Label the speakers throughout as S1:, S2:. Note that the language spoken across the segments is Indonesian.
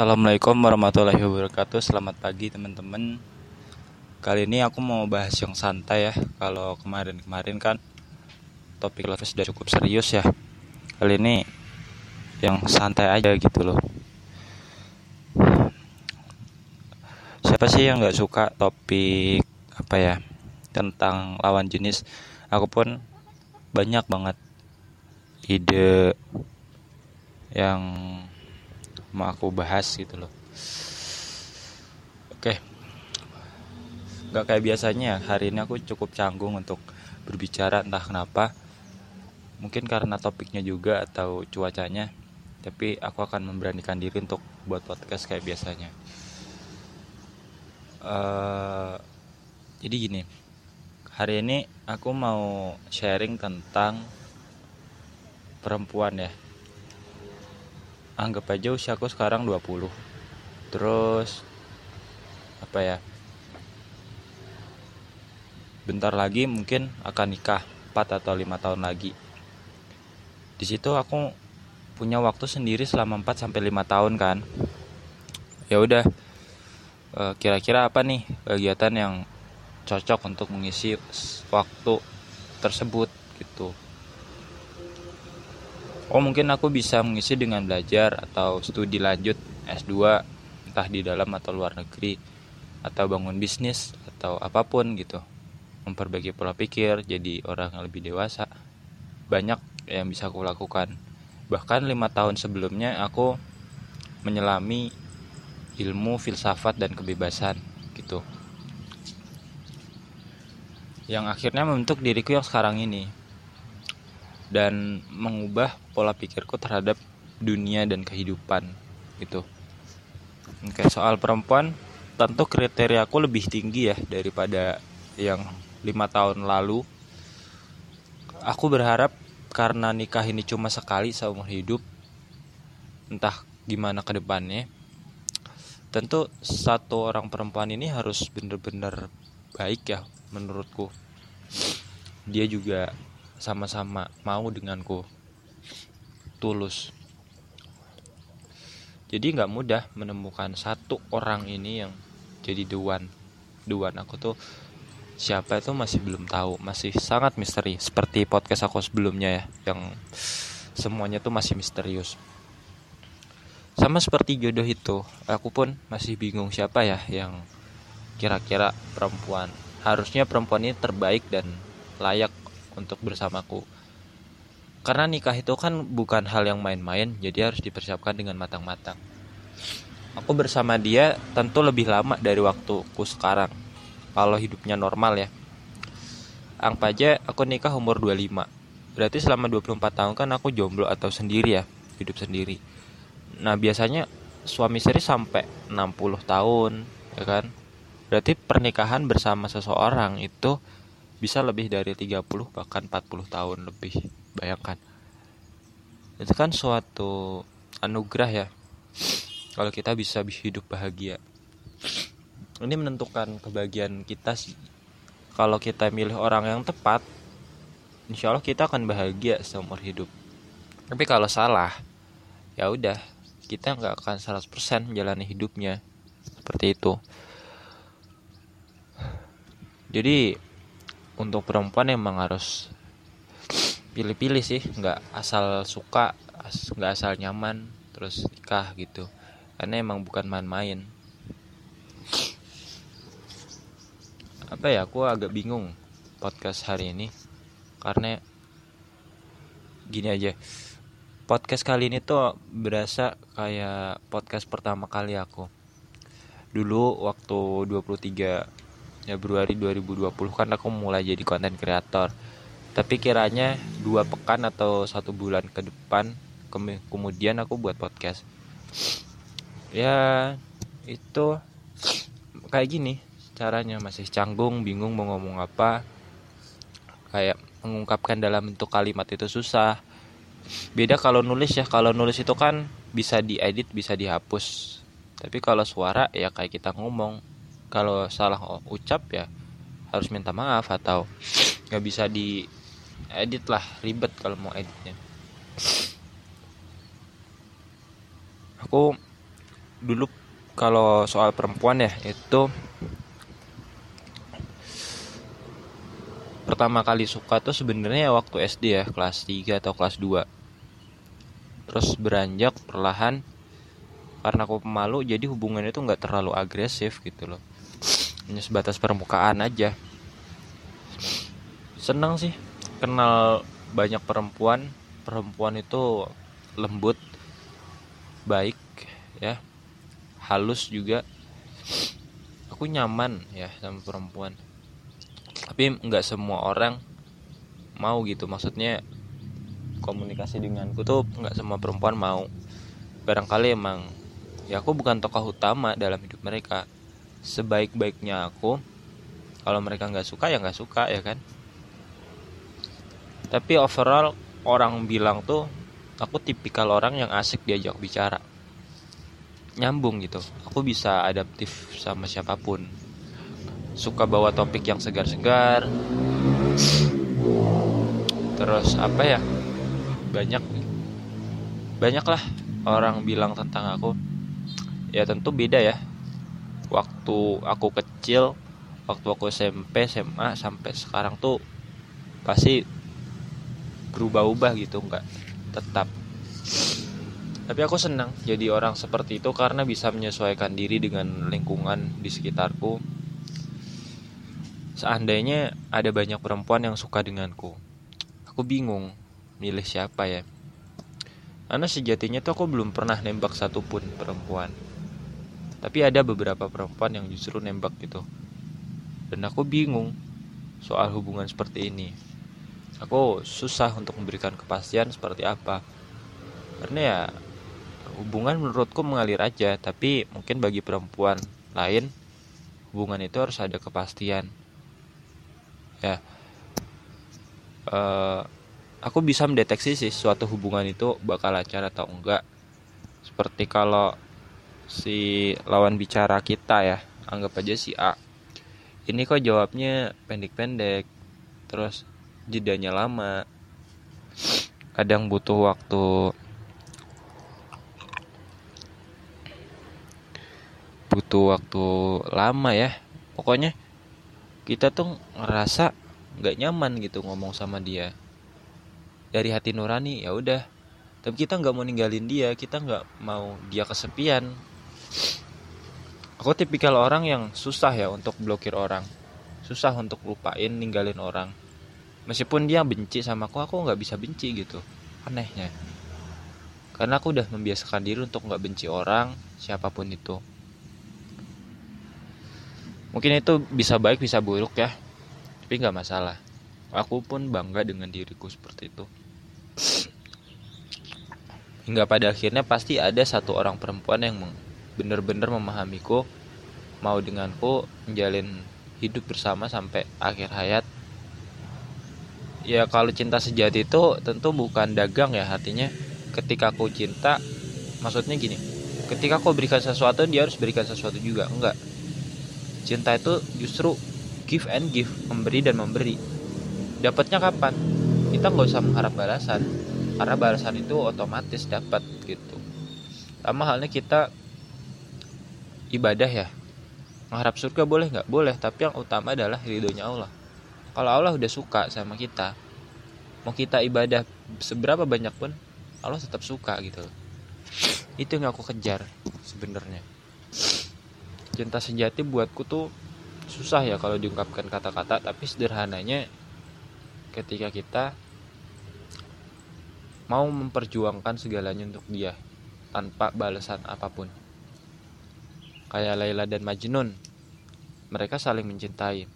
S1: Assalamualaikum warahmatullahi wabarakatuh. Selamat pagi teman-teman. Kali ini aku mau bahas yang santai ya. Kalau kemarin-kemarin kan Topik love sudah cukup serius ya. Kali ini Yang santai aja gitu loh. Siapa sih yang gak suka topik Apa ya Tentang lawan jenis? Aku pun banyak banget Ide Yang mau aku bahas gitu loh. Oke. Nggak kayak biasanya hari ini aku cukup canggung untuk berbicara entah kenapa. Mungkin karena topiknya juga atau cuacanya tapi aku akan memberanikan diri untuk buat podcast kayak biasanya. Uh, jadi gini hari ini aku mau sharing tentang perempuan ya anggap aja usia aku sekarang 20 terus apa ya bentar lagi mungkin akan nikah 4 atau 5 tahun lagi. Di situ aku punya waktu sendiri selama 4 sampai 5 tahun kan. Ya udah eh, kira-kira apa nih kegiatan yang cocok untuk mengisi waktu tersebut gitu oh mungkin aku bisa mengisi dengan belajar atau studi lanjut S2 entah di dalam atau luar negeri atau bangun bisnis atau apa pun gitu. Memperbaiki pola pikir jadi orang yang lebih dewasa. Banyak yang bisa aku lakukan. Bahkan lima tahun sebelumnya aku menyelami ilmu filsafat dan kebebasan gitu. Yang akhirnya membentuk diriku yang sekarang ini dan mengubah pola pikirku terhadap dunia dan kehidupan gitu. Oke, soal perempuan tentu kriteria aku lebih tinggi ya daripada yang lima tahun lalu. Aku berharap karena nikah ini cuma sekali seumur hidup, entah gimana ke depannya. Tentu satu orang perempuan ini harus benar-benar baik ya menurutku. Dia juga sama-sama mau denganku tulus. Jadi nggak mudah menemukan satu orang ini yang jadi duan duan aku tuh siapa itu masih belum tahu masih sangat misteri seperti podcast aku sebelumnya ya yang semuanya tuh masih misterius. Sama seperti jodoh itu aku pun masih bingung siapa ya yang kira-kira perempuan. Harusnya perempuan ini terbaik dan layak untuk bersamaku. Karena nikah itu kan bukan hal yang main-main, jadi harus dipersiapkan dengan matang-matang. Aku bersama dia tentu lebih lama dari waktuku sekarang. Kalau hidupnya normal ya. Anggap aja aku nikah umur 25. Berarti selama 24 tahun kan aku jomblo atau sendiri ya, hidup sendiri. Nah, biasanya suami istri sampai 60 tahun, ya kan? Berarti pernikahan bersama seseorang itu bisa lebih dari 30 bahkan 40 tahun lebih. Bayangkan. Itu kan suatu anugerah ya. Kalau kita bisa hidup bahagia. Ini menentukan kebahagiaan kita sih. Kalau kita milih orang yang tepat insya Allah kita akan bahagia seumur hidup. Tapi kalau salah ya udah kita nggak akan 100% menjalani hidupnya. Seperti itu. Jadi untuk perempuan emang harus pilih-pilih sih nggak asal suka nggak asal nyaman terus nikah gitu. Karena emang bukan main-main. Apa ya aku agak bingung podcast hari ini. Karena gini aja podcast kali ini tuh berasa kayak podcast pertama kali aku. Dulu waktu 23 Februari 2020 kan aku mulai jadi konten kreator. Tapi kiranya dua pekan atau satu bulan ke depan kemudian aku buat podcast. Ya itu kayak gini caranya. Masih canggung bingung mau ngomong apa. Kayak mengungkapkan dalam bentuk kalimat itu susah. Beda kalau nulis ya. Kalau nulis itu kan bisa diedit bisa dihapus. Tapi kalau suara ya kayak kita ngomong kalau salah ucap ya harus minta maaf atau nggak bisa di edit lah ribet kalau mau editnya. Aku dulu kalau soal perempuan ya itu pertama kali suka tuh sebenarnya waktu SD ya kelas 3 atau kelas 2 terus beranjak perlahan karena aku pemalu jadi hubungannya itu nggak terlalu agresif gitu loh hanya sebatas permukaan aja. Senang sih kenal banyak perempuan. Perempuan itu lembut baik ya. Halus juga. Aku nyaman ya sama perempuan. Tapi nggak semua orang mau gitu. Maksudnya komunikasi denganku tuh nggak semua perempuan mau. Barangkali emang ya aku bukan tokoh utama dalam hidup mereka sebaik-baiknya aku kalau mereka nggak suka ya nggak suka ya kan? Tapi overall orang bilang tuh aku tipikal orang yang asik diajak bicara. Nyambung gitu. Aku bisa adaptif sama siapa pun. Suka bawa topik yang segar-segar. Terus apa ya? Banyak. Banyak lah orang bilang tentang aku. Ya tentu beda ya waktu aku kecil waktu aku SMP SMA sampai sekarang tuh pasti berubah-ubah gitu nggak tetap. Tapi aku senang jadi orang seperti itu karena bisa menyesuaikan diri dengan lingkungan di sekitarku. Seandainya ada banyak perempuan yang suka denganku aku bingung milih siapa ya. Karena sejatinya tuh aku belum pernah nembak satupun perempuan tapi ada beberapa perempuan yang justru nembak gitu. Dan aku bingung soal hubungan seperti ini. Aku susah untuk memberikan kepastian seperti apa. Karena ya hubungan menurutku mengalir aja tapi mungkin bagi perempuan lain hubungan itu harus ada kepastian. Ya. Uh, aku bisa mendeteksi sih suatu hubungan itu bakal lancar atau enggak. Seperti kalau si lawan bicara kita ya. Anggap aja si A. Ini kok jawabnya pendek-pendek terus jedanya lama. Kadang butuh waktu. Butuh waktu lama ya. Pokoknya kita tuh ngerasa nggak nyaman gitu ngomong sama dia. Dari hati nurani ya udah. Tapi kita nggak mau ninggalin dia kita nggak mau dia kesepian aku tipikal orang yang susah ya untuk blokir orang. Susah untuk lupain ninggalin orang. Meskipun dia benci sama aku aku nggak bisa benci gitu. Anehnya. Karena aku udah membiasakan diri untuk nggak benci orang siapa pun itu. Mungkin itu bisa baik bisa buruk ya. Tapi nggak masalah. Aku pun bangga dengan diriku seperti itu. Hingga pada akhirnya pasti ada satu orang perempuan yang benar-benar memahamiku mau denganku menjalin hidup bersama sampai akhir hayat. Ya kalau cinta sejati itu tentu bukan dagang ya artinya ketika aku cinta maksudnya gini ketika aku berikan sesuatu dia harus berikan sesuatu juga. Enggak. Cinta itu justru give and give memberi dan memberi. Dapatnya kapan? Kita nggak usah mengharap balasan karena balasan itu otomatis dapat gitu. Sama halnya kita ibadah ya. Mengharap surga boleh nggak? Boleh tapi yang utama adalah ridhonya Allah. Kalau Allah udah suka sama kita mau kita ibadah seberapa banyak pun Allah tetap suka gitu. Itu yang aku kejar sebenarnya. Cinta sejati buatku tuh susah ya kalau diungkapkan kata-kata tapi sederhananya ketika kita mau memperjuangkan segalanya untuk dia tanpa balasan apa pun kayak Laila dan Majnun. Mereka saling mencintai.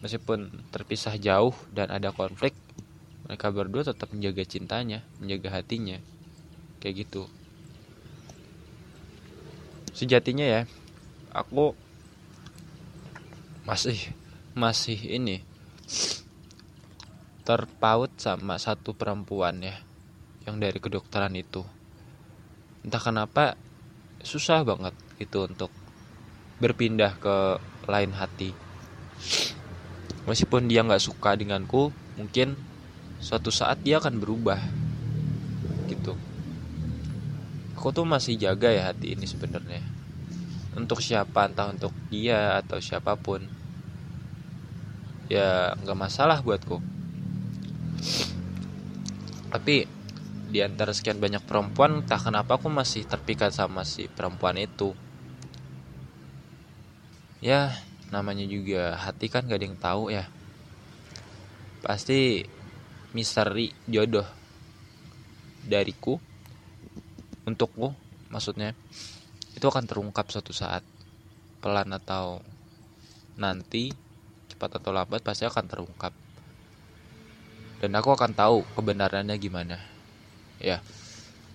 S1: Meskipun terpisah jauh dan ada konflik, mereka berdua tetap menjaga cintanya, menjaga hatinya. Kayak gitu. Sejatinya ya, aku masih masih ini terpaut sama satu perempuan ya yang dari kedokteran itu entah kenapa susah banget itu untuk berpindah ke lain hati. Meskipun dia nggak suka denganku mungkin suatu saat dia akan berubah gitu. Aku tuh masih jaga ya hati ini sebenarnya. Untuk siapa entah untuk dia atau siapa pun ya nggak masalah buatku. Tapi di antara sekian banyak perempuan entah kenapa aku masih terpikat sama si perempuan itu ya namanya juga hati kan gak ada yang tahu ya. Pasti misteri jodoh dariku untukku maksudnya. Itu akan terungkap suatu saat pelan atau nanti cepat atau lambat pasti akan terungkap. Dan aku akan tahu kebenarannya gimana. Ya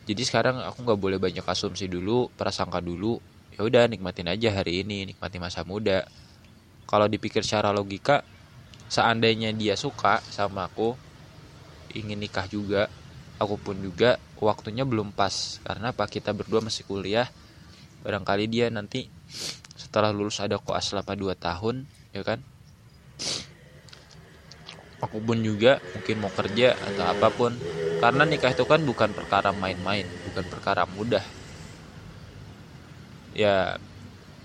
S1: jadi sekarang aku nggak boleh banyak asumsi dulu prasangka dulu ya udah nikmatin aja hari ini nikmati masa muda. Kalau dipikir secara logika seandainya dia suka sama aku ingin nikah juga aku pun juga waktunya belum pas. Karena apa? Kita berdua masih kuliah. Barangkali dia nanti setelah lulus ada koas selama 2 tahun ya kan? Aku pun juga mungkin mau kerja atau apa pun. Karena nikah itu kan bukan perkara main-main bukan perkara mudah ya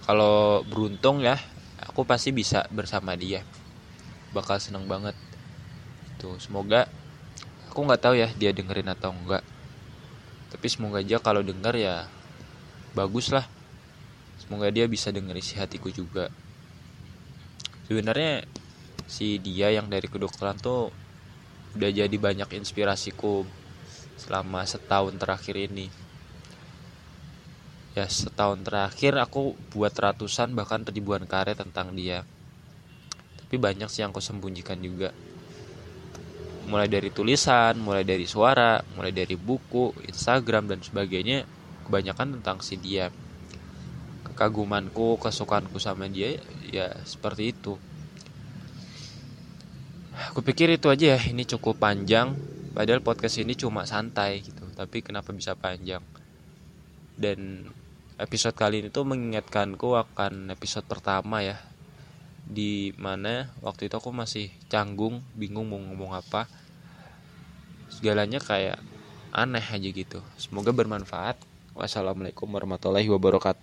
S1: kalau beruntung ya aku pasti bisa bersama dia. Bakal seneng banget. Tuh semoga aku nggak tahu ya dia dengerin atau enggak tapi semoga aja kalau denger ya bagus lah. Semoga dia bisa denger isi hatiku juga. Sebenarnya si dia yang dari kedokteran tuh udah jadi banyak inspirasiku selama setahun terakhir ini ya setahun terakhir aku buat ratusan bahkan ribuan karya tentang dia. Tapi banyak sih yang aku sembunyikan juga. Mulai dari tulisan mulai dari suara mulai dari buku Instagram dan sebagainya kebanyakan tentang si dia. Kekagumanku kesukaanku sama dia ya seperti itu. Aku pikir itu aja ya ini cukup panjang. Padahal podcast ini cuma santai gitu tapi kenapa bisa panjang dan episode kali ini tuh mengingatkanku akan episode pertama ya. Di mana waktu itu aku masih canggung bingung mau ngomong apa. Segalanya kayak aneh aja gitu. Semoga bermanfaat. Wassalamualaikum warahmatullahi wabarakatuh